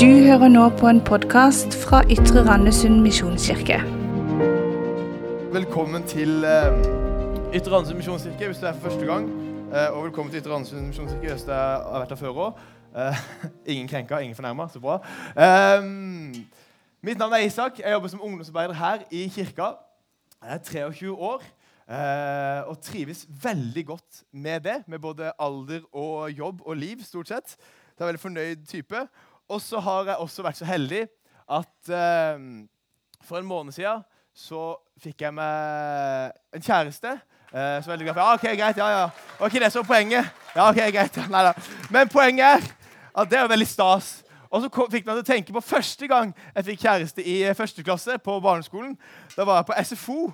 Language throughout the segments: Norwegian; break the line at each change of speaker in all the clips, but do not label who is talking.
Du hører nå på en podkast fra Ytre Randesund misjonskirke.
Velkommen til uh, Ytre Randesund misjonskirke hvis du er for første gang. Uh, og velkommen til Ytre Randesund misjonskirke hvis du har vært her før òg. Uh, ingen krenka, ingen fornærma. Så bra. Um, mitt navn er Isak. Jeg jobber som ungdomsarbeider her i kirka. Jeg er 23 år og trives veldig godt med det. Med både alder og jobb og liv, stort sett. Så jeg er veldig fornøyd type. Og så har jeg også vært så heldig at eh, for en måned siden så fikk jeg meg en kjæreste. Eh, så veldig glad for. Ja, ok, greit, ja, ja. Ok, Det er så poenget. Ja, ok, greit. Nei da. Men poenget er at det er veldig stas. Og så fikk meg til å tenke på første gang jeg fikk kjæreste i første klasse på barneskolen. Da var jeg på SFO.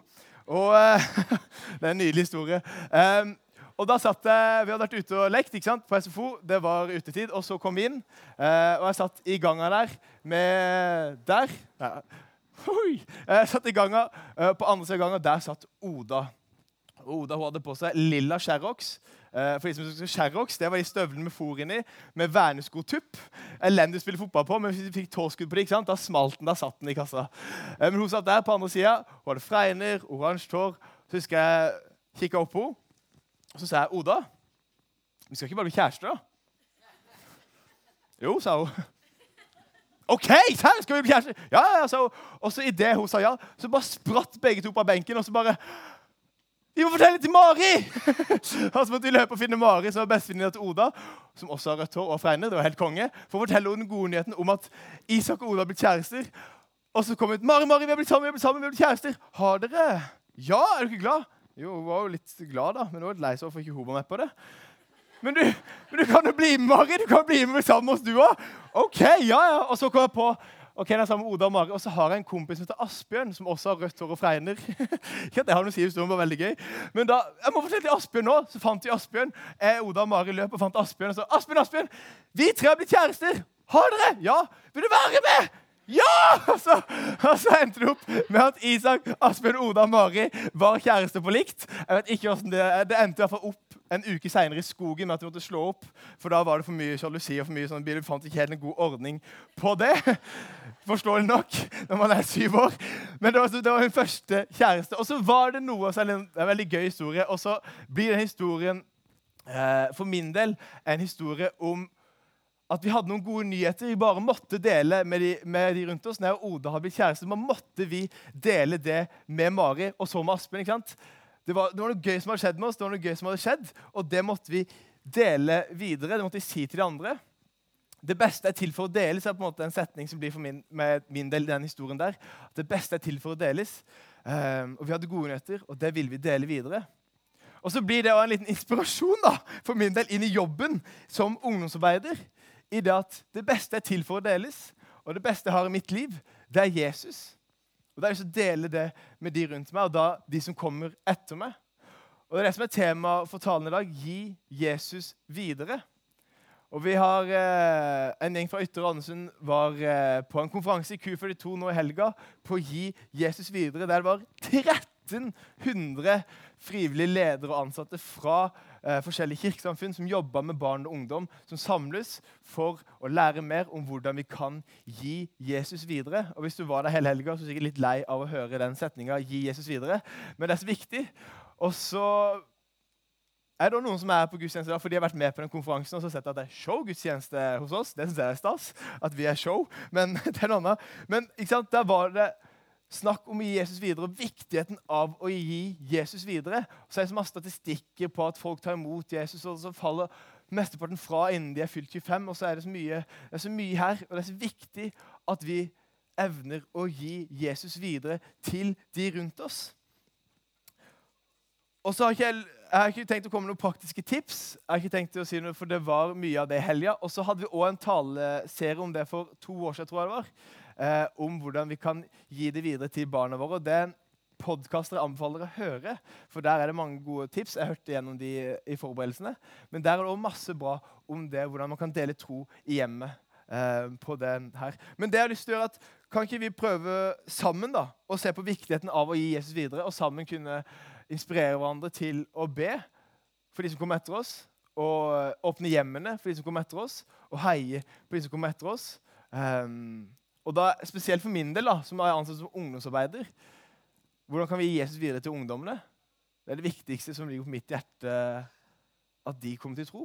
Og eh, Det er en nydelig historie. Um, og da satt jeg, Vi hadde vært ute og lekt ikke sant, på SFO. Det var utetid. Og så kom vi inn, eh, og jeg satt i ganga der med Der. Ja. Jeg satt i ganga, eh, På andre siden av ganga der satt Oda. Oda hun hadde på seg lilla Sherrox. Eh, for de som husker Sherrox, Det var de støvlene med fôr inni, med verneskotupp. Elendig å spille fotball på, men hvis de fikk tåskudd på det, ikke sant? da smalt den. Da satt den i kassa. Eh, men hun satt der på andre sida. Hun hadde fregner, oransje hår. Så husker jeg kikka opp på henne. Og så sa jeg, 'Oda, vi skal ikke bare bli kjærester, da?' Jo, sa hun. OK, her skal vi bli kjærester? Ja, ja, sa hun. Og så idet hun sa ja, så bare spratt begge to på benken, og så bare vi må fortelle til Mari! og så måtte vi løpe og finne Mari, som var bestevenninna til Oda, som også har rødt hår og fregner. Det var helt konge. For å fortelle henne den gode nyheten om at Isak og Oda har blitt kjærester. Og så kom hun ut. Mari, Mari, vi har blitt sammen, vi har blitt blitt kjærester. Har dere? Ja, er ikke glad? Jo, hun var jo litt glad, da, men hun var litt lei seg for ikke hun var med på det. Men du, men du kan jo bli med, Mari. Du kan bli med sammen med oss, du òg. OK, ja, ja. Og så kom jeg på ok, jeg er sammen med Oda og Mari, og så har jeg en kompis som heter Asbjørn, som også har rødt hår og fregner. ikke at jeg har noe å si, det var veldig gøy. Men da, jeg må fortelle til Asbjørn nå, så fant vi Asbjørn. Jeg, Oda og Mari løp og fant Asbjørn og sa Asbjørn, Asbjørn, vi tre har blitt kjærester. Har dere? Ja. Vil du være med? Ja! Og så, og så, endte det opp med at Isak, Asbjørn, Oda og Mari var kjærester på likt. Jeg vet ikke Det det endte i hvert fall opp en uke seinere i skogen med at de måtte slå opp. For da var det for mye sjalusi og for mye sånn bil. Vi fant ikke helt en god ordning på det. Forståelig nok når man er syv år. Men det var, det var min første kjæreste. Og så var det noe så er det en veldig gøy historie. Og så blir den historien eh, for min del en historie om at vi hadde noen gode nyheter vi bare måtte dele med de, med de rundt oss. Når Oda hadde blitt kjærester, måtte vi dele det med Mari og så med Aspen. ikke sant? Det var, det var, noe gøy som hadde skjedd med oss, det var noe gøy som hadde skjedd, og det måtte vi dele videre. Det måtte vi si til de andre. Det beste er til for å deles, er på en måte en setning som blir for min, med min del den historien der. Det beste er til for å deles. Um, og vi hadde gode nyheter, og det ville vi dele videre. Og så blir det en liten inspirasjon da, for min del inn i jobben som ungdomsarbeider i det at det beste er til for å deles. Og det beste jeg har i mitt liv, det er Jesus. Og Det er å dele det med de rundt meg, og da de som kommer etter meg. Og Det er det som er temaet for talen i dag. Gi Jesus videre. Og vi har eh, En gjeng fra Ytre Andesund var eh, på en konferanse i Q42 nå i helga på å gi Jesus videre, der det var 1300 frivillige ledere og ansatte fra eh, forskjellige kirkesamfunn som jobber med barn og ungdom, som samles for å lære mer om hvordan vi kan gi Jesus videre. Og Hvis du var der hele helga, så er du sikkert litt lei av å høre den setninga 'gi Jesus videre', men det er så viktig. Og så er det noen som er på gudstjeneste da, for de har vært med på den konferansen og så sett at det er show-gudstjeneste hos oss. Det syns jeg er stas. At vi er show. Men det er noe annet. Men ikke sant, der var det Snakk om å gi Jesus videre, og viktigheten av å gi Jesus videre. Så er det så masse statistikker på at folk tar imot Jesus, og så faller mesteparten fra innen de er fylt 25. Og så er det så mye, det er så mye her, og det er så viktig at vi evner å gi Jesus videre til de rundt oss. Og så har ikke jeg, jeg har ikke tenkt å komme med noen praktiske tips, Jeg har ikke tenkt å si noe, for det var mye av det i helga. Og så hadde vi òg en taleserie om det for to år siden. tror jeg det var eh, om hvordan vi kan gi det videre til barna våre. Og Det er en anbefaler å høre, for der er det mange gode tips. Jeg hørte gjennom de i forberedelsene. Men der er det òg masse bra om det, hvordan man kan dele tro i hjemmet. Eh, på den her. Men det jeg har lyst til å gjøre at, kan ikke vi prøve sammen da, å se på viktigheten av å gi Jesus videre, og sammen kunne inspirere hverandre til å be for de som kommer etter oss, og åpne hjemmene for de som kommer etter oss, og heie på de som kommer etter oss. Um, og da, Spesielt for min del, da, som er ansatt som ungdomsarbeider. Hvordan kan vi gi Jesus videre til ungdommene? Det er det viktigste som ligger på mitt hjerte, at de kommer til tro.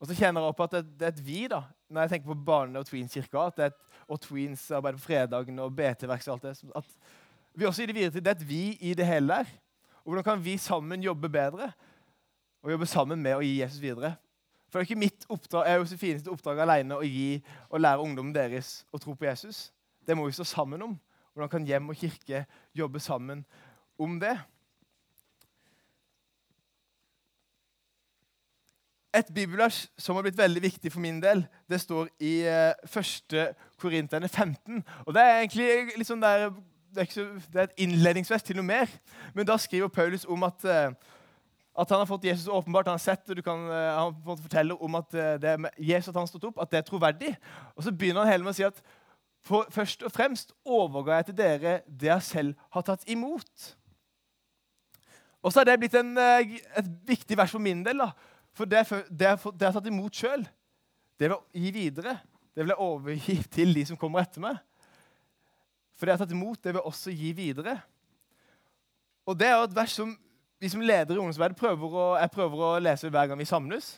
Og så kjenner jeg opp at det, det, er et vi, da, når jeg tenker på Barne- og Tweens-kirka, at det er et, og Tweens arbeid på fredagen og BT-verks og alt det. At vi også gir det videre til det er et vi i det hele der. Og hvordan kan vi sammen jobbe bedre? Og jobbe sammen med å gi Jesus videre. For det er ikke mitt oppdrag, er Josefines oppdrag alene å gi og lære ungdommen deres å tro på Jesus. Det må vi stå sammen om. Hvordan kan hjem og kirke jobbe sammen om det? Et bibelvers som har blitt veldig viktig for min del, det står i uh, 1. Korinterne 15. Og Det er egentlig litt sånn der, det er, så, det er et innledningsvest til noe mer. Men da skriver Paulus om at uh, at han har fått Jesus åpenbart, han har sett og kan, uh, han forteller om at uh, det med Jesus at han har stått opp, at det er troverdig. Og Så begynner han hele med å si at for først og fremst overga jeg til dere det jeg selv har tatt imot. Og så har det blitt en, uh, et viktig vers for min del. da. For det, det, jeg har tatt imot sjøl, det vil jeg gi videre. Det vil jeg overgi til de som kommer etter meg. For det jeg har tatt imot, det vil jeg også gi videre. Og det er jo et vers som vi som leder i ungdomsarbeidet prøver jeg prøver å lese hver gang vi samles.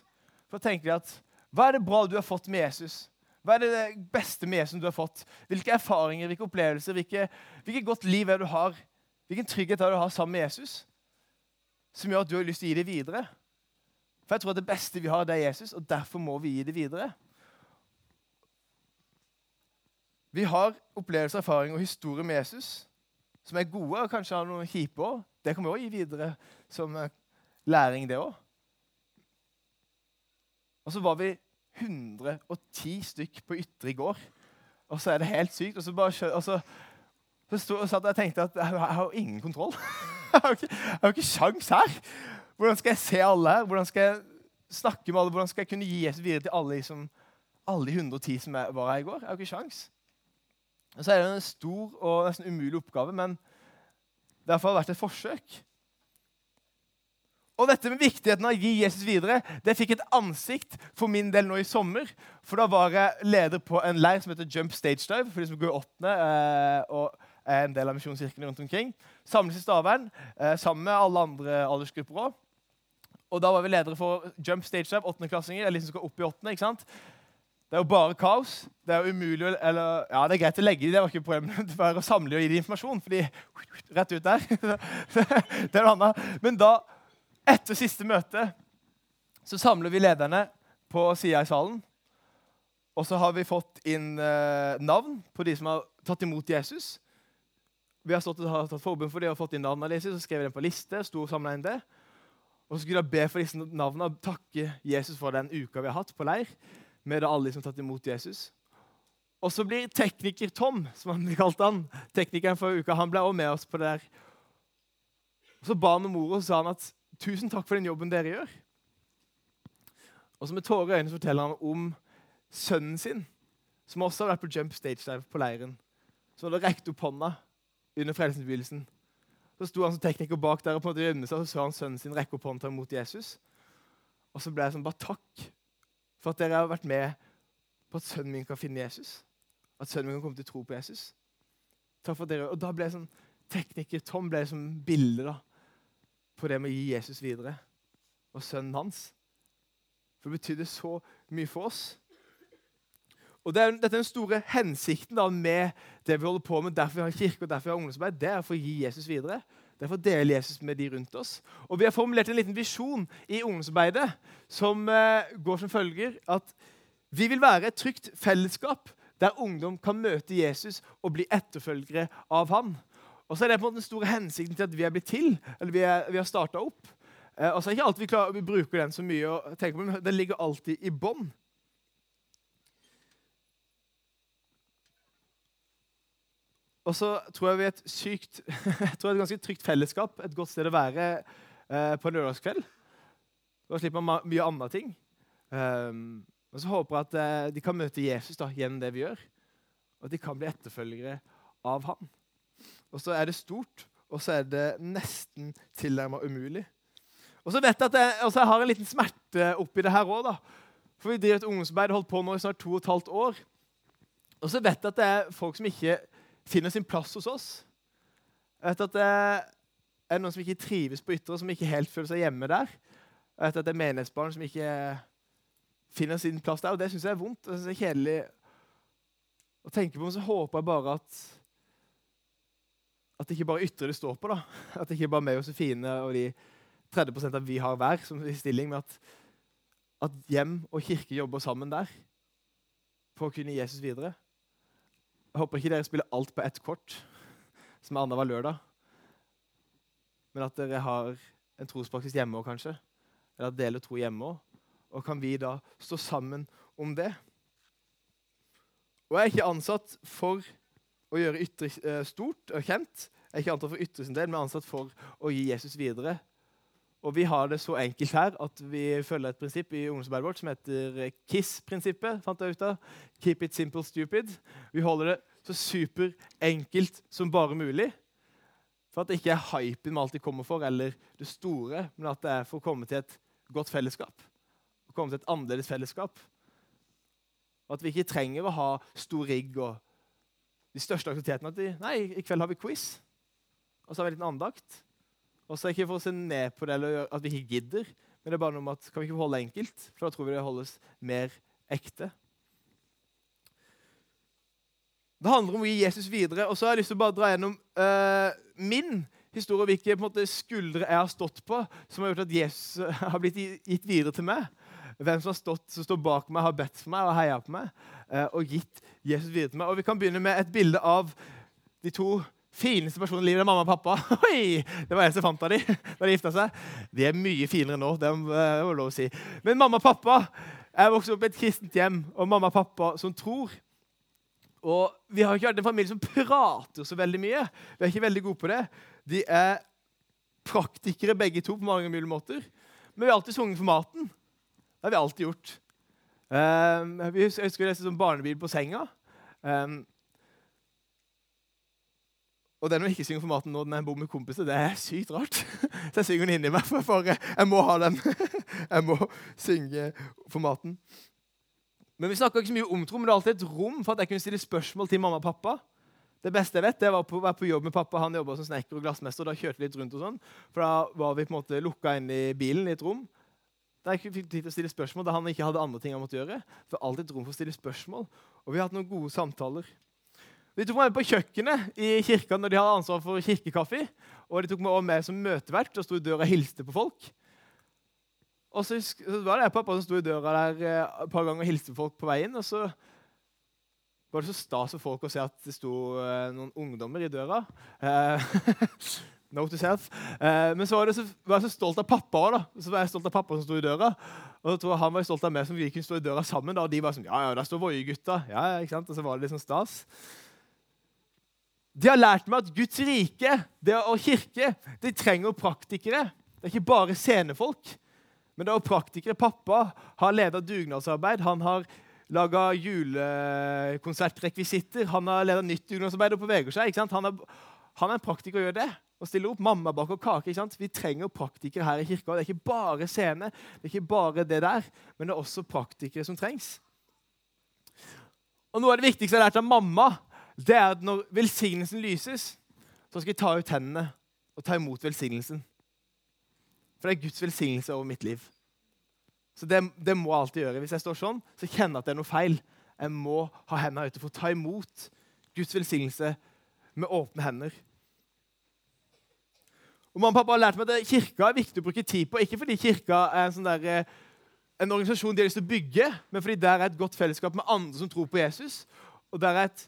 For å tenke at, Hva er det bra du har fått med Jesus? Hva er det beste med Jesus du har fått? Hvilke erfaringer, hvilke opplevelser, hvilke, hvilket godt liv er det du har? Hvilken trygghet er det du har sammen med Jesus? Som gjør at du har lyst til å gi det videre. For jeg tror at det beste vi har, det er Jesus, og derfor må vi gi det videre. Vi har opplevelser, erfaring og historie med Jesus som er gode, og kanskje har noen kjipe òg. Det kan vi òg gi videre som eh, læring, det òg. Og så var vi 110 stykk på Ytre i går. Og så er det helt sykt. Og så, bare, og så, så stod og satt og tenkte at jeg, jeg har ingen kontroll. jeg har ikke, jeg har ikke sjans her. Hvordan skal jeg se alle her? Hvordan skal jeg snakke med alle? Hvordan skal jeg kunne gi Jesus videre til alle, liksom, alle de 110 som var her i går? Jeg har ikke sjans. Og så er det en stor og nesten umulig oppgave, men derfor har det vært et forsøk. Og dette med viktigheten av å gi Jesus videre det fikk et ansikt for min del nå i sommer. For da var jeg leder på en leir som heter Jump Stage Dive. for de som går i åttende eh, og er en del av misjonskirkene rundt omkring. Samles i Stavern eh, sammen med alle andre aldersgrupper òg. Og da var vi ledere for Jump Stage Dive, åttendeklassinger. Eller de som skal opp i åttende, ikke sant? Det er jo bare kaos. Det er jo umulig eller, Ja, det er greit å legge det, det var ikke problemet. Det var å samle og gi dem informasjon. fordi Rett ut der. det er noe annet. Men da, etter siste møte, så samler vi lederne på sida i salen. Og så har vi fått inn eh, navn på de som har tatt imot Jesus. Vi har, stått, har tatt forbund for det og fått inn navnene deres, så skrev vi dem på liste. sto samla inn det. Og så skulle jeg be for disse navnene og takke Jesus for den uka vi har hatt på leir med det alle som har tatt imot Jesus. Og så blir tekniker Tom, som han kalte han, teknikeren for uka, han ble også med oss på det der. Og Så ba han om ordet og sa han at tusen takk for den jobben dere gjør. Og så med tårer i øynene forteller han om sønnen sin, som også har vært på jump stage dive på leiren. Som hadde rekt opp hånda under frelsesbevegelsen. Så sto han som tekniker bak der og på en måte gjemte seg, og så så han sønnen sin rekke opp hånda mot Jesus. Og så ble jeg sånn, bare takk for at dere har vært med på at sønnen min kan finne Jesus. At sønnen min kan komme til å tro på Jesus. Takk for dere, Og da ble jeg sånn, Tekniker Tom ble som bilde da, på det med å gi Jesus videre. Og sønnen hans. For det betydde så mye for oss. Og det er, Dette er den store hensikten da, med det vi holder på med, derfor vi har kirke og derfor vi har ungdomsarbeid. Det er for å gi Jesus videre. Derfor deler Jesus med de rundt oss. Og Vi har formulert en liten visjon i ungdomsarbeidet som eh, går som følger at vi vil være et trygt fellesskap der ungdom kan møte Jesus og bli etterfølgere av han. Og så er det på en måte den store hensikten til at vi er blitt til, eller vi, er, vi har starta opp. Eh, og så er ikke alltid vi, klarer, vi bruker den så mye, og tenker på, men den ligger alltid i bånn. Og så tror jeg vi er et sykt, jeg tror et ganske trygt fellesskap. Et godt sted å være eh, på en lørdagskveld. Da slipper man mye andre ting. Um, og så håper jeg at eh, de kan møte Jesus da, gjennom det vi gjør. Og at de kan bli etterfølgere av ham. Og så er det stort, og så er det nesten tilnærmet umulig. Og så vet jeg at jeg, jeg har en liten smerte oppi det her òg. For vi driver et ungdomsarbeid holdt på nå i snart to og et halvt år. Og så vet jeg at det er folk som ikke finner sin plass hos oss. Jeg vet at det er noen som ikke trives på Ytre, som ikke helt føler seg hjemme der. Jeg vet at det er menighetsbarn som ikke finner sin plass der, og det syns jeg er vondt. Det synes jeg er kjedelig å tenke på, men så håper jeg bare at at det ikke bare ytre det står på. da. At det ikke bare er meg og Sofine og de 30 av vi har hver, som i stilling, men at, at hjem og kirke jobber sammen der for å kunne Jesus videre. Jeg håper ikke dere spiller alt på ett kort, som er annenhver lørdag. Men at dere har en trospraksis hjemme òg, kanskje. Eller at deler tro hjemme òg. Og kan vi da stå sammen om det? Og jeg er ikke ansatt for å gjøre ytre eh, stort og kjent. Jeg er ikke ansatt for ytre sin del, men ansatt for å gi Jesus videre. Og vi har det så enkelt her at vi følger et prinsipp i ungdomsarbeidet vårt som heter KISS-prinsippet. fant jeg ut av. Keep it simple, stupid. Vi holder det så superenkelt som bare mulig. For at det ikke er hypen vi alltid kommer for, eller det store, men at det er for å komme til et godt fellesskap. Å komme til et annerledes fellesskap. Og at vi ikke trenger å ha stor rigg og de største aktivitetene. At vi, nei, i kveld har vi quiz, og så har vi en liten andakt. Og så er ikke for å se ned på det eller at vi ikke gidder, men det er bare noe om at kan vi ikke holde enkelt? For da tror vi det holdes mer ekte. Det handler om å gi Jesus videre. Og så har jeg lyst til å bare dra gjennom uh, min historie, hvilke måte, skuldre jeg har stått på, som har gjort at Jesus har blitt gitt videre til meg. Hvem som har stått, som står bak meg, har bedt for meg og heia på meg. Uh, og gitt Jesus videre til meg. Og Vi kan begynne med et bilde av de to fineste personen i livet er mamma og pappa. Oi, Det var jeg som fant av dem da de gifta seg. De er mye finere nå, det må lov å si. Men mamma og pappa Jeg vokste opp i et kristent hjem, og mamma og pappa som tror. Og Vi har ikke vært en familie som prater så veldig mye. Vi er ikke veldig gode på det. De er praktikere begge to på mange mulige måter. Men vi har alltid sunget for maten. Det har vi alltid gjort. Um, jeg husker, husker det som barnebil på senga. Um, og når jeg ikke synger for maten nå når jeg bor med kompiser, det er sykt rart. Så jeg synger den inni meg, for, jeg må ha den. Jeg må synge for maten. Men Vi snakka ikke så mye om tro, men det er alltid et rom for at jeg kunne stille spørsmål til mamma og pappa. Det beste jeg vet, det var å være på jobb med pappa. Han jobba som snekker og glassmester. og Da kjørte vi litt rundt og sånn. For da var vi på en måte lukka inn i bilen i et rom. Der jeg fikk tid til å stille spørsmål, da han ikke hadde andre ting han måtte gjøre. For alltid et rom for å stille spørsmål. Og vi har hatt noen gode samtaler. De tok meg med på kjøkkenet i kirka når de hadde ansvar for kirkekaffe. Og de tok meg også med som møtevert og sto i døra og hilste på folk. Og så, var det pappa som sto i døra der eh, et par ganger og hilste på folk på veien. Og så var det så stas for folk å se at det sto uh, noen ungdommer i døra. Note to self. Uh, men så var, så var, jeg så stolt av pappa òg. Så var jeg stolt av pappa som sto i døra. Og så tror jeg han var stolt av meg som vi kunne stå i døra sammen. Da. Og de var sånn Ja, ja, der står Voie-gutta. Ja, ikke sant? Og så var det liksom stas. De har lært meg at Guds rike og kirke de trenger praktikere. Det er ikke bare scenefolk, men det er praktikere. Pappa har ledet dugnadsarbeid. Han har laga julekonsertrekvisitter. Han har ledet nytt dugnadsarbeid og beveger seg. Han er, han, er, en praktiker og gjør det. Og stiller opp. Mamma baker kake. Vi trenger praktikere her i kirka. Det er ikke bare scene, det er ikke bare det der, men det er også praktikere som trengs. Og Noe av det viktigste jeg har lært av mamma, det er at når velsignelsen lyses, så skal jeg ta ut hendene og ta imot velsignelsen. For det er Guds velsignelse over mitt liv. Så det, det, må jeg alltid gjøre. Hvis jeg står sånn, så kjenner jeg at det er noe feil. Jeg må ha hendene ute for å ta imot Guds velsignelse med åpne hender. Og Mamma og pappa har lært meg at kirka er viktig å bruke tid på. Ikke fordi kirka er en, sånn der, eh, en organisasjon de har lyst til å bygge, men fordi der er et godt fellesskap med andre som tror på Jesus. Og der er et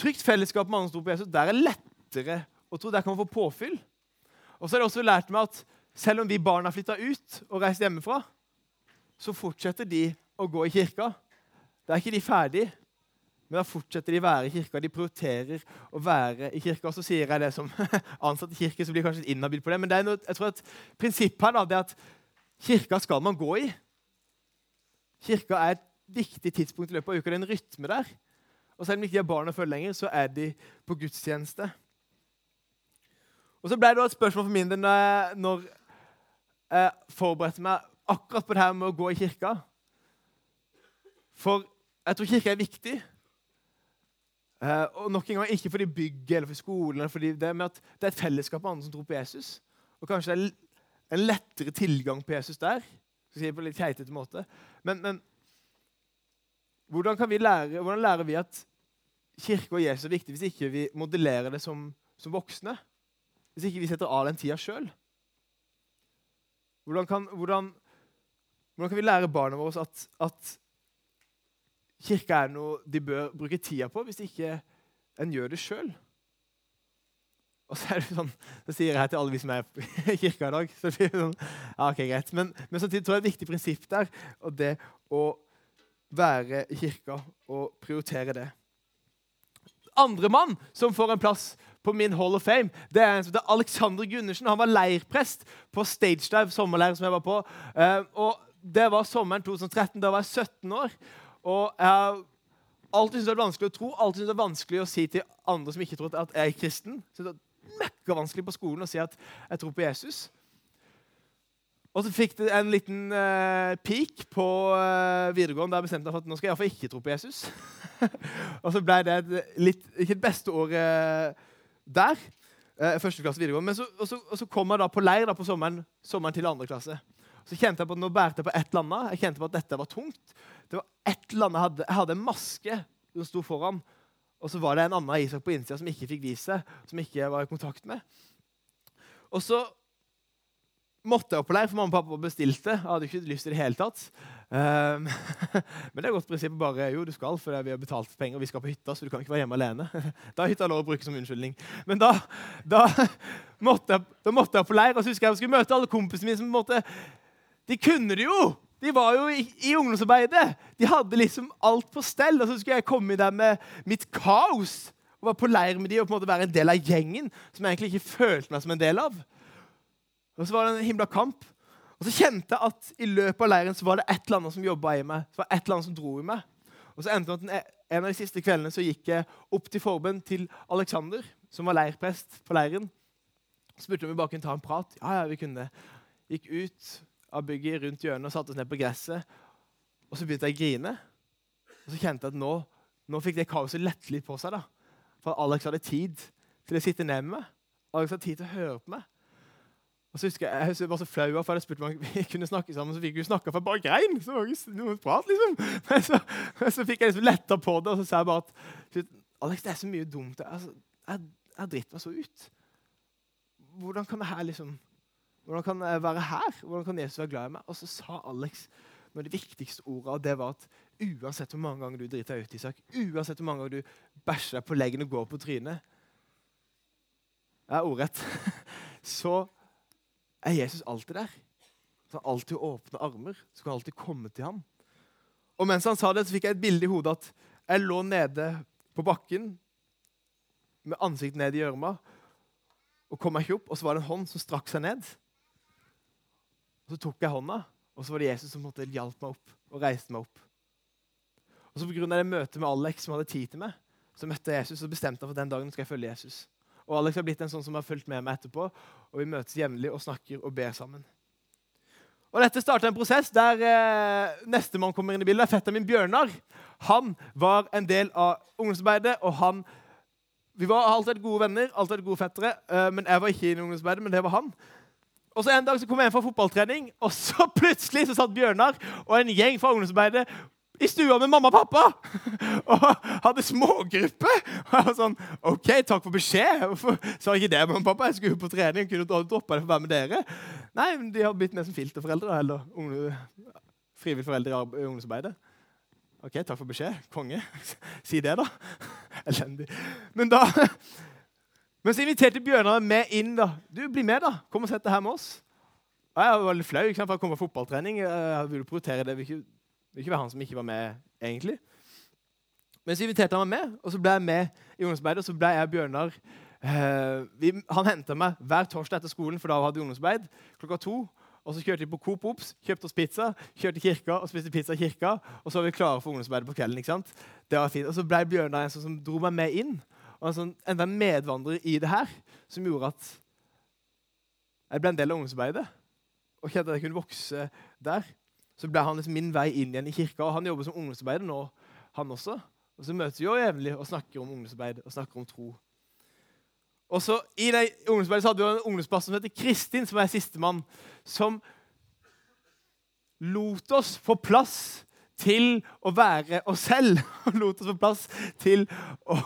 trygt fellesskap med andre som tror på Jesus, der er lettere å tro. Der kan man få påfyll. Og så har jeg også lært meg at selv om vi barna flytta ut og reist hjemmefra, så fortsetter de å gå i kirka. Da er ikke de ferdig, men da fortsetter de å være i kirka. De prioriterer å være i kirka. Og så sier jeg det som ansatt i kirke, så blir jeg kanskje inhabil på det. Men det noe, jeg tror at prinsippet her da, det er at kirka skal man gå i. Kirka er et viktig tidspunkt i løpet av uka. Det er en rytme der. Og selv om ikke de har barn å følge lenger, så er de på gudstjeneste. Og så ble det et spørsmål for min del når jeg forberedte meg akkurat på det her med å gå i kirka. For jeg tror kirka er viktig. Eh, og nok en gang Ikke fordi bygget eller for skolen, eller fordi det, men at det er et fellesskap med andre som tror på Jesus. Og kanskje det er en lettere tilgang på Jesus der. Skal si på litt keitete måte. Men, men hvordan, vi lære, hvordan lærer vi at kirke og Jesus er viktig hvis ikke vi modellerer det som, som voksne? Hvis ikke vi setter av den tida sjøl? Hvordan, hvordan, hvordan, kan vi lære barna våre at, at kirka er noe de bør bruke tida på hvis ikke en gjør det sjøl. Og så er det sånn, så sier jeg til alle vi som er i kirka i dag. så blir det sånn, ja, ok, greit. Men, men samtidig tror jeg et viktig prinsipp der, og det å være i kirka og prioritere det. Andre mann som får en plass på min Hall of Fame, det er en som heter Alexander Gundersen. Han var leirprest på Stage Dive, sommerleir som jeg var på. Eh, og Det var sommeren 2013. Da var jeg 17 år. Og jeg har alltid syntes det er vanskelig å tro, alltid syntes det er vanskelig å si til andre som ikke tror at jeg er kristen. Så det er mekka vanskelig på skolen å si at jeg tror på Jesus. Og så fikk det en liten uh, peak på uh, videregående der bestemte meg for at nå skal jeg iallfall ikke tro på Jesus. og så ble det litt, ikke det beste året der. Uh, første klasse videregående. Men så, og, så, og så kom jeg da på leir da på sommeren, sommeren til andre klasse. Så kjente jeg på at nå bærte jeg på et eller annet. Jeg kjente på at dette var tungt. Det var et eller annet, Jeg hadde, jeg hadde en maske som sto foran. Og så var det en annen Isak på innsida som ikke fikk vise som ikke var i kontakt med. Og så måtte jeg opp på leir, for mamma og pappa bestilte. Jeg hadde ikke lyst til det hele tatt. Um, men det er et godt prinsipp. bare, Jo, du skal, for vi har betalt penger, og vi skal på hytta, så du kan ikke være hjemme alene. Da er hytta lov å bruke som unnskyldning. Men da, da, måtte jeg, da måtte jeg på leir, og så husker jeg jeg skulle møte alle kompisene mine som måtte, De kunne det jo! De var jo i, i, ungdomsarbeidet. De hadde liksom alt på stell. Og så skulle jeg komme der med mitt kaos og være på leir med de og på en måte være en del av gjengen som jeg egentlig ikke følte meg som en del av. Og så var det en himla kamp. Og så kjente jeg at i løpet av leiren så var det et eller annet som jobba i meg. Så var det et eller annet som dro i meg. Og så endte det at En av de siste kveldene så gikk jeg opp til forbønn til Alexander, som var leirprest på leiren. Spurte om vi bare kunne ta en prat. Ja, ja, vi kunne det. Gikk ut av bygget rundt hjørnet og satte oss ned på gresset. Og så begynte jeg å grine. Og så kjente jeg at nå, nå fikk det kaoset lette litt på seg. da. For Alex hadde tid til å sitte ned med meg. Alex hadde tid til å høre på meg. Og så husker Jeg jeg var så flau for jeg spurte om vi kunne snakke sammen. Så fikk vi snakke, for jeg bare grein. Så var det noe prat, liksom. Men så, så fikk jeg liksom letta på det, og så sa jeg bare at Alex, det er så mye dumt. Altså, jeg, jeg driter meg så ut. Hvordan kan her liksom hvordan kan jeg være her? Hvordan kan Jesus være glad i meg? Og så sa Alex med det viktigste ordet, og det var at uansett hvor mange ganger du driter deg ut, Isak, uansett hvor mange ganger du bæsjer deg på leggen og går på trynet Jeg er ordrett. Så er Jesus alltid der. Så han alltid åpne armer. Så kan alltid komme til ham. Og mens han sa det, så fikk jeg et bilde i hodet at jeg lå nede på bakken med ansiktet ned i gjørma og kom meg ikke opp. Og så var det en hånd som strakk seg ned. Og Så tok jeg hånda, og så var det Jesus som måtte hjalp meg opp og reiste meg opp. Og så Pga. det møtet med Alex som hadde tid til meg, så møtte jeg Jesus og bestemte meg for den dagen skal jeg følge Jesus. Og Alex har blitt en sånn som har fulgt med meg etterpå, og vi møtes jevnlig og snakker og ber sammen. Og Dette starta en prosess der eh, nestemann kommer inn i bildet. Fetteren min Bjørnar han var en del av ungdomsarbeidet. og han, Vi var alltid gode venner, alltid gode fettere. Eh, men Jeg var ikke i ungdomsarbeidet, men det var han. Og så En dag så kom jeg hjem fra fotballtrening, og så plutselig så satt Bjørnar og en gjeng fra ungdomsarbeidet i stua med mamma og pappa og hadde smågruppe. Og jeg var sånn OK, takk for beskjed. Hvorfor sa ikke det, mamma og pappa? Jeg skulle jo på trening. kunne droppa det for å være med dere. Nei, men de har blitt med som filterforeldre eller unge, frivillige foreldre i ungdomsarbeidet. OK, takk for beskjed. Konge. Si det, da. Elendig. Men da men så inviterte Bjørnar med inn. da. Du, Bli med, da. Kom og sett det her med oss. Og jeg var litt flau ikke sant, for jeg kom på fotballtrening. Jeg ville prioritere det. Vi vil ikke, vil ikke være han som ikke var med, egentlig. Men så inviterte han meg med, og så ble jeg med i ungdomsarbeidet. Og så ble jeg Bjørnar eh, vi, Han henta meg hver torsdag etter skolen, for da hadde vi ungdomsarbeid klokka to. Og så kjørte vi på Coop Ops, kjøpte oss pizza, kjørte kirka og spiste pizza i kirka. Og så var vi klare for ungdomsarbeidet på kvelden. ikke sant? Det var fint. Og så ble Bjørnar en sånn som dro meg med inn og en sånn, enda en medvandrer i det her som gjorde at jeg ble en del av ungdomsarbeidet. Og kjente at jeg kunne vokse der. Så ble han liksom min vei inn igjen i kirka. og Han jobber som ungdomsarbeider nå, han også. Og så møtes vi jo jevnlig og snakker om ungdomsarbeid og snakker om tro. Og så I det ungdomsarbeidet så hadde vi en ungdomsplass som heter Kristin, som er sistemann, som lot oss få plass til å være oss selv. Og lot oss få plass til å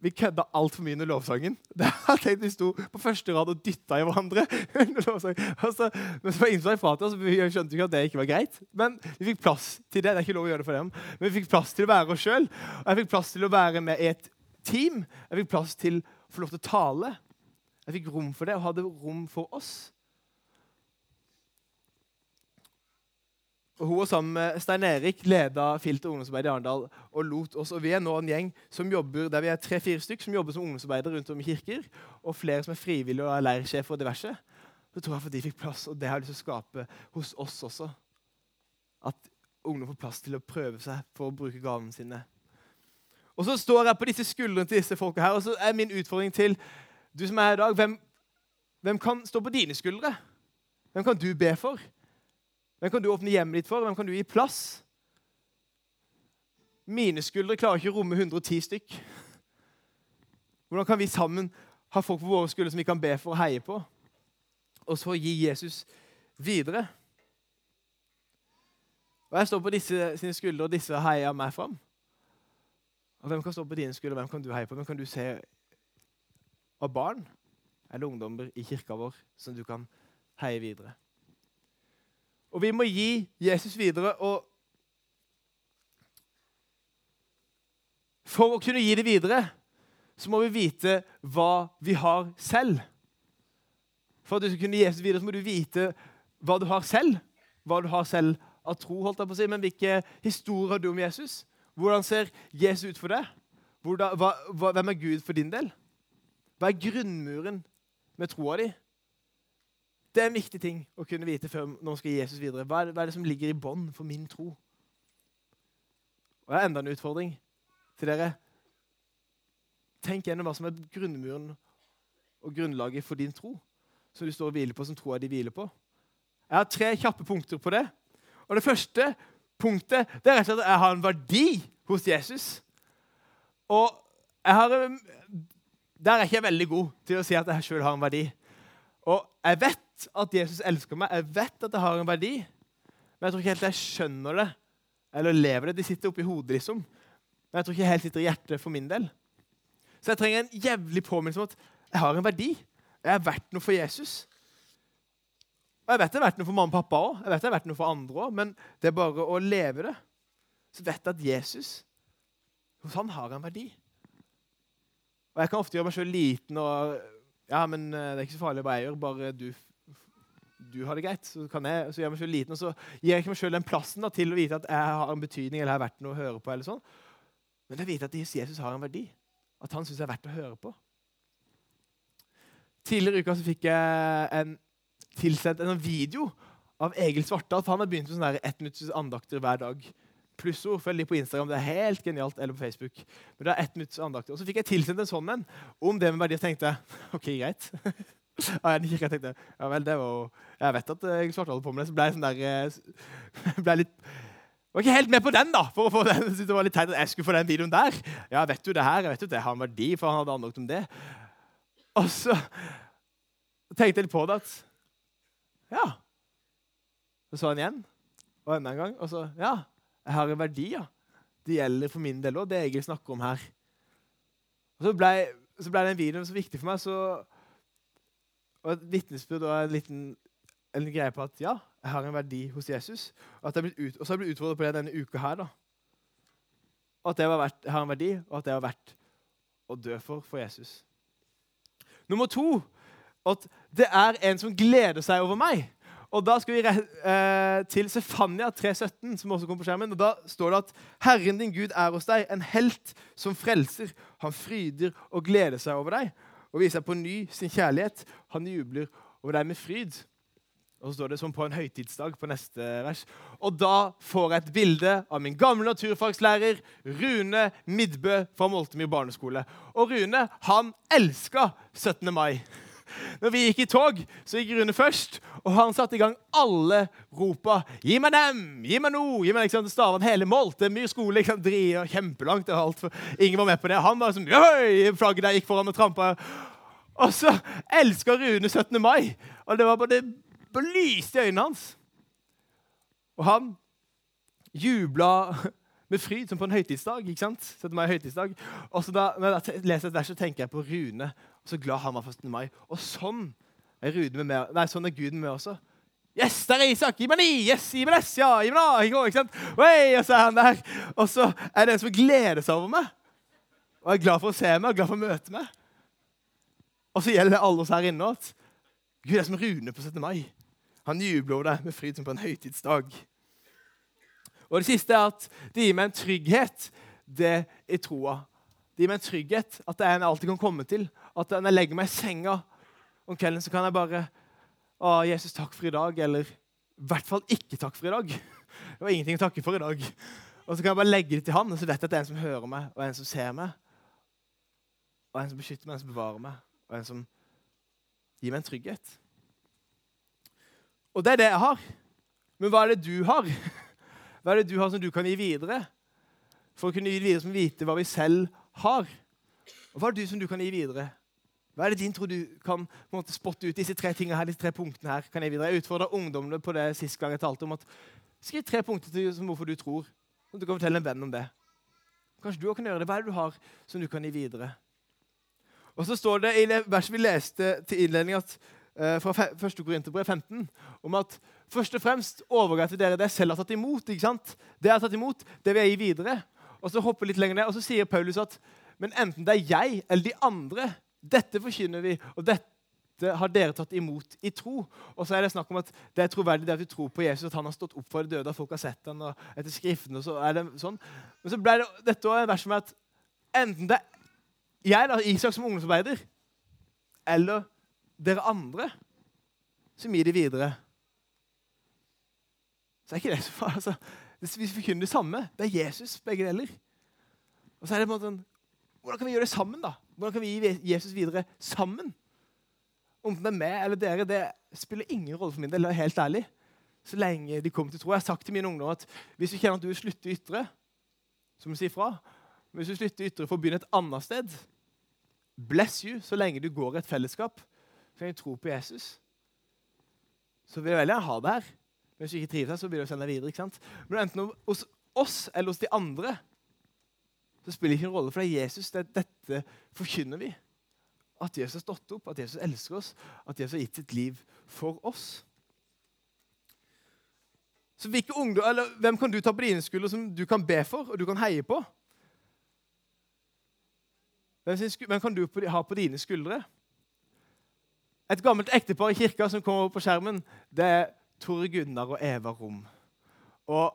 Vi, vi kødda altfor mye under lovsangen. Det er tenkte Vi sto på første rad og dytta i hverandre. under lovsangen. Altså, men så var ingen som sa ifra til oss, vi skjønte ikke at det ikke var greit. Men vi fikk plass til det. Det er ikke lov å gjøre det for dem. Men vi fikk plass til å være oss sjøl. Og jeg fikk plass til å være med et team. Jeg fikk plass til å få lov til å tale. Jeg fikk rom for det, og hadde rom for oss. Og Hun og sammen med Stein Erik leda Filter ungdomsarbeid i Arendal og lot oss. og Vi er nå en gjeng som jobber, der vi er tre-fire stykk som jobber som ungdomsarbeidere rundt om i kirker. Og flere som er frivillige og er leirsjefer og diverse. Så tror jeg for de fikk plass, og det har jeg lyst til å skape hos oss også. At ungdom får plass til å prøve seg for å bruke gavene sine. Og så står jeg på disse skuldrene til disse folka her, og så er min utfordring til du som er her i dag hvem, hvem kan stå på dine skuldre? Hvem kan du be for? Hvem kan du åpne hjemmet ditt for? Hvem kan du gi plass? Mine skuldre klarer ikke å romme 110 stykk. Hvordan kan vi sammen ha folk på våre skuldre som vi kan be for og heie på? Og så gi Jesus videre. Og Jeg står på disse sine skuldre, og disse heier meg fram. Og Hvem kan stå på dine skuldre, hvem kan du heie på? Hvem kan du se av barn eller ungdommer i kirka vår som du kan heie videre? Og vi må gi Jesus videre. og For å kunne gi det videre så må vi vite hva vi har selv. For at du skal kunne gi Jesus videre, så må du vite hva du har selv. Hva du har selv av tro, holdt jeg på å si. Men hvilke historier har du om Jesus? Hvordan ser Jesus ut for deg? Hvem er Gud for din del? Hva er grunnmuren med troa di? Det er en viktig ting å kunne vite før når man skal gi Jesus videre. Hva er, hva er det som ligger i bånd for min tro? Og Jeg har enda en utfordring til dere. Tenk gjennom hva som er grunnmuren og grunnlaget for din tro, som du står og hviler på, som troa di hviler på. Jeg har tre kjappe punkter på det. Og Det første punktet det er rett og slett at jeg har en verdi hos Jesus. Og jeg har, der er jeg ikke veldig god til å si at jeg sjøl har en verdi. Og jeg vet at Jesus elsker meg, jeg vet at det har en verdi, men jeg tror ikke helt jeg skjønner det eller lever det. De sitter oppi hodet, liksom. Men jeg tror ikke jeg helt sitter i hjertet for min del. Så jeg trenger en jævlig påminnelse om at jeg har en verdi. Jeg er verdt noe for Jesus. Og Jeg vet det er verdt noe for mamma og pappa òg, jeg vet det er verdt noe for andre òg, men det er bare å leve det. Så vet jeg at Jesus hos han har en verdi. Og Jeg kan ofte gjøre meg sjøl liten og Ja, men eh, det er ikke så farlig hva jeg gjør, bare du du har det greit, så, jeg, så gjør jeg meg selv liten, og så gir jeg ikke meg selv den plassen da, til å vite at jeg har en betydning eller har vært noe å høre på. eller sånn. Men jeg vet at Jesus har en verdi. At han syns det er verdt å høre på. Tidligere i uka så fikk jeg en tilsendt en video av Egil Svartdal. for Han har begynt med sånne ettminutts andakter hver dag. Plussord. Følg dem på Instagram. Det er helt genialt. Eller på Facebook. Men det er ett minutts andakt. Og så fikk jeg tilsendt en sånn en om det med verdi, og tenkte OK, greit. Ja, jeg tenkte ja vel, det var Jeg vet at jeg svarte holdt på med det, så ble jeg sånn der ble ble litt var ikke helt med på den, da. for å få den, det var litt teit at jeg skulle få den videoen der. Ja, vet du det her? Jeg vet jo det har en verdi, for han hadde anlagt om det. Og så tenkte jeg litt på det at Ja. Så så han igjen, og enda en gang. Og så Ja, jeg har en verdi, ja. Det gjelder for min del òg, det jeg snakker om her. Og så ble, så ble den videoen så viktig for meg, så og et vitnesbyrd og en liten en greie på at ja, jeg har en verdi hos Jesus. Og, at jeg ut, og så har jeg blitt utfordret på det denne uka her. da. Og at var verdt, jeg har en verdi, og at det var verdt å dø for for Jesus. Nummer to at det er en som gleder seg over meg. Og Da skal vi eh, til Sefania 3,17, som også kommer på skjermen. og Da står det at Herren din Gud er hos deg, en helt som frelser. Han fryder og gleder seg over deg og viser på ny sin kjærlighet. Han jubler over deg med fryd. Og så står det som på en høytidsdag på neste vers. Og da får jeg et bilde av min gamle naturfagslærer Rune Midbø fra Moltemyr barneskole. Og Rune han elska 17. mai. Når vi gikk i tog, så gikk Rune først, og han satte i gang alle ropa. 'Gi meg dem! Gi meg noe!' Gi meg liksom, Stavern hele Molte, mye skole, liksom, drier kjempelangt. og alt. For ingen var med på det. Han var sånn Jøy! Flagget der gikk foran og trampa. Og så elska Rune 17. mai. Og det var bare det lyste i øynene hans. Og han jubla med fryd, som på en høytidsdag. ikke sant? 17. mai høytidsdag. Og så da, Når jeg leser et vers, så tenker jeg på Rune. Så glad han var for 17. mai. Og sånn er, Rune med, nei, sånn også. Yes, der er Isak! Gi meg ni! Yes, gi meg S! Ja, gi meg da! Ikke sant? Oi, og så er han der. Og så er det en som gleder seg over meg. Og er glad for å se meg og glad for å møte meg. Og så gjelder det alle oss her inne at Gud er som Rune på 17. mai. Han jubler over deg med fryd som på en høytidsdag. Og det siste er at det gir meg en trygghet, det i troa. Det gir meg en trygghet at det er en jeg alltid kan komme til. At når jeg legger meg i senga om kvelden, så kan jeg bare Å, Jesus, takk for i dag. Eller i hvert fall ikke takk for i dag. Det var ingenting å takke for i dag. Og så kan jeg bare legge det til han, og så vet jeg at det er en som hører meg, og en som ser meg. Og en som beskytter meg, en som bevarer meg, og en som gir meg en trygghet. Og det er det jeg har. Men hva er det du har? Hva er det du har som du kan gi videre? For å kunne gi videre som vite hva vi selv har. Og Hva er det du som du kan gi videre? Hva er det din tro du kan måte, spotte ut? Disse tre tingene her, disse tre punktene her kan Jeg videre. Jeg utfordra ungdommene på det sist gang jeg talte om at skriv tre punkter til hvorfor du tror. Og du kan fortelle en venn om det. Kanskje du også kan gjøre det. Hva er det du har som du kan gi videre? Og så står det i det verset vi leste til innledning at, uh, fra 1. Korinterbrev 15 om at Først og fremst overga til dere det jeg selv har tatt imot. ikke sant? Det jeg har tatt imot, det vil jeg gi videre. Og så hopper litt lenger ned, og så sier Paulus at men enten det er jeg eller de andre, dette forkynner vi, og dette har dere tatt imot i tro. Og så er det snakk om at det er troverdig det at vi tror på Jesus, at han har stått opp for de døde, at folk har sett han, og etter skriftene, og så er det sånn. Men så ble det, dette også en vers med at enten det er jeg, da, Isak som ungdomsarbeider, eller dere andre, som gir det videre så er ikke det så altså, Vi forkynner det samme. Det er Jesus, begge deler. Og så er det på en måte Hvordan kan vi gjøre det sammen? da? Hvordan kan vi gi Jesus videre sammen? Om det er meg eller dere, det spiller ingen rolle for min del. helt ærlig. Så lenge de kommer til tro. Jeg har sagt til mine ungdommer at hvis du kjenner at du vil slutte ytre, så må du si fra. Men hvis du slutter ytre for å begynne et annet sted, bless you så lenge du går i et fellesskap, så kan du tro på Jesus. Så vil jeg veldig gjerne ha det her. Men hvis du ikke trives her, så vil jeg sende deg videre. ikke sant? Men enten hos oss eller hos de andre så spiller det ikke en rolle, for det er Jesus. Det, dette forkynner vi. At Jesus har stått opp, at Jesus elsker oss, at Jesus har gitt sitt liv for oss. Så ungdom, eller, Hvem kan du ta på dine skuldre som du kan be for og du kan heie på? Hvem kan du ha på dine skuldre? Et gammelt ektepar i kirka som kommer opp på skjermen, det er Tore Gunnar og Eva Rom. Og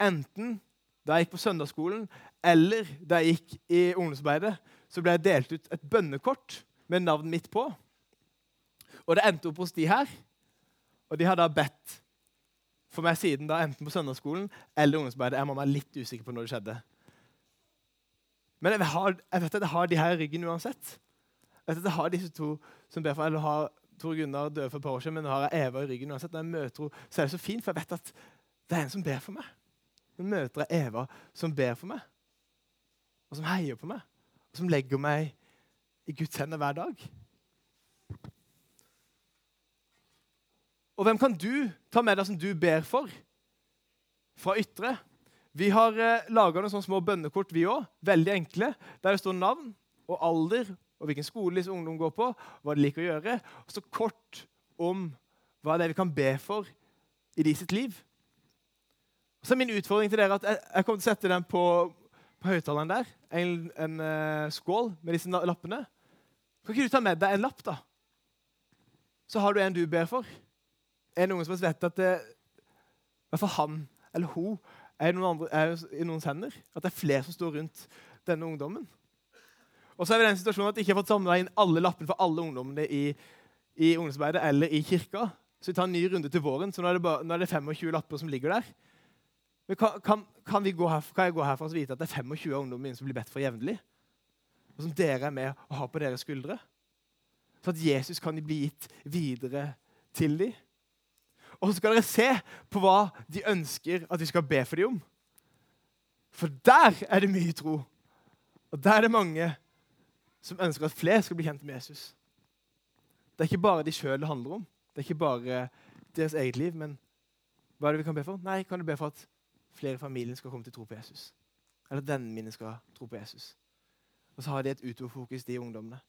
enten da jeg gikk på søndagsskolen, eller da jeg gikk i ungdomsarbeidet, så ble jeg delt ut et bønnekort med navnet mitt på. Og det endte opp hos de her. Og de har da bedt for meg siden, da, enten på søndagsskolen eller ungdomsarbeidet. Jeg må være litt usikker på når det skjedde. Men jeg, har, jeg vet at jeg har de her i ryggen uansett. Jeg vet at jeg har disse to som ber for, eller har Tor Gunnar døde for et par år siden, men nå har jeg Eva i ryggen. uansett. Når jeg møter henne, så er det så fint, for jeg vet at det er en som ber for meg. Nå møter jeg Eva som ber for meg, og som heier på meg, og som legger meg i Guds hender hver dag. Og hvem kan du ta med deg som du ber for fra ytre? Vi har eh, laga noen sånne små bønnekort, vi òg. Veldig enkle. Der det står navn og alder og hvilken skole disse ungdom går på, hva de liker å gjøre. Og så kort om hva det er vi kan be for i de sitt liv. Så er min utfordring til dere at jeg, jeg kommer til å sette den på, på høyttaleren der. En, en uh, skål med disse lappene. Kan ikke du ta med deg en lapp, da? Så har du en du ber for. En unge som vet at det, i hvert fall han eller hun er i noen, andre, er i noens hender. At det er flere som står rundt denne ungdommen. Og så er vi i den situasjonen at jeg ikke har fått samla inn alle lappene for alle ungdommene i, i ungdomsarbeidet eller i kirka. Så vi tar en ny runde til våren, så nå er det, bare, nå er det 25 lapper som ligger der. Men kan, kan, kan, vi gå her, kan jeg gå herfra og vite at det er 25 ungdommer som blir bedt for jevnlig? Og som dere er med og har på deres skuldre? så at Jesus kan bli gitt videre til dem. Og så skal dere se på hva de ønsker at vi skal be for dem om. For der er det mye tro. Og der er det mange som ønsker at flere skal bli kjent med Jesus. Det er ikke bare de sjøl det handler om. Det er ikke bare deres eget liv. Men hva er det vi kan be for? Nei, kan du be for at flere i familien skal komme til å tro på Jesus? Eller at vennene mine skal tro på Jesus? Og så har de et utoverfokus, de ungdommene.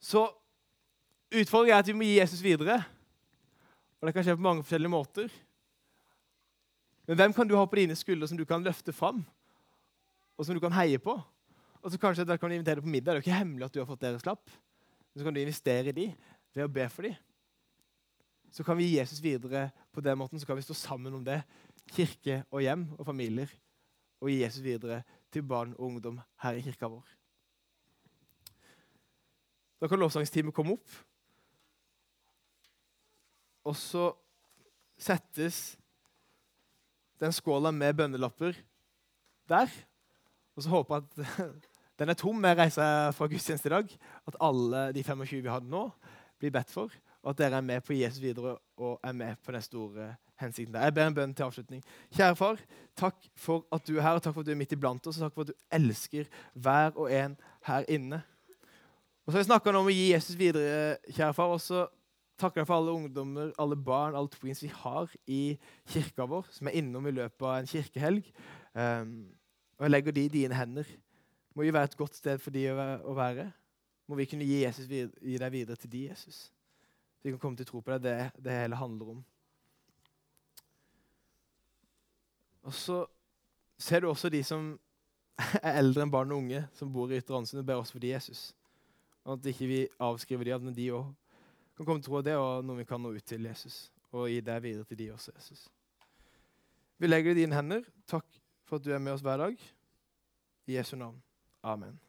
Så utfordringen er at vi må gi Jesus videre. Og det kan skje på mange forskjellige måter. Men hvem kan du ha på dine skuldre som du kan løfte fram, og som du kan heie på? Og så kanskje dere kan invitere deg på middag. Det er jo ikke hemmelig at du har fått deres lapp. Men så kan du investere i dem ved å be for dem. Så kan vi gi Jesus videre på den måten, så kan vi stå sammen om det. Kirke og hjem og familier. Og gi Jesus videre til barn og ungdom her i kirka vår. Da kan lovsangsteamet komme opp. Og så settes den skåla med bønnelapper der. Og så håper jeg at den er tom med reiser fra gudstjeneste i dag. At alle de 25 vi hadde nå, blir bedt for. Og at dere er med på Jesus videre og er med på den store hensikten. der. Jeg ber en bønn til avslutning. Kjære far, takk for at du er her, og takk for at du er midt iblant oss, og takk for at du elsker hver og en her inne. Og så har vi snakka om å gi Jesus videre, kjære far. og så takker jeg for alle ungdommer, alle barn, alle tweens vi har i kirka vår, som er innom i løpet av en kirkehelg. Um, og jeg legger de i dine hender. Må jo være et godt sted for de å være. Må vi kunne gi, Jesus, gi deg videre til de, Jesus. Så vi kan komme til å tro på deg. Det det hele handler om. Og så ser du også de som er eldre enn barn og unge, som bor i Ytre Ålesund, og ber også for de, Jesus. Og at ikke vi avskriver de, at de òg kan komme til å tro det, og noe vi kan nå ut til Jesus. Og gi det videre til de også, Jesus. Vi legger det i dine hender. Takk for at du er med oss hver dag. I Jesu navn. Amen.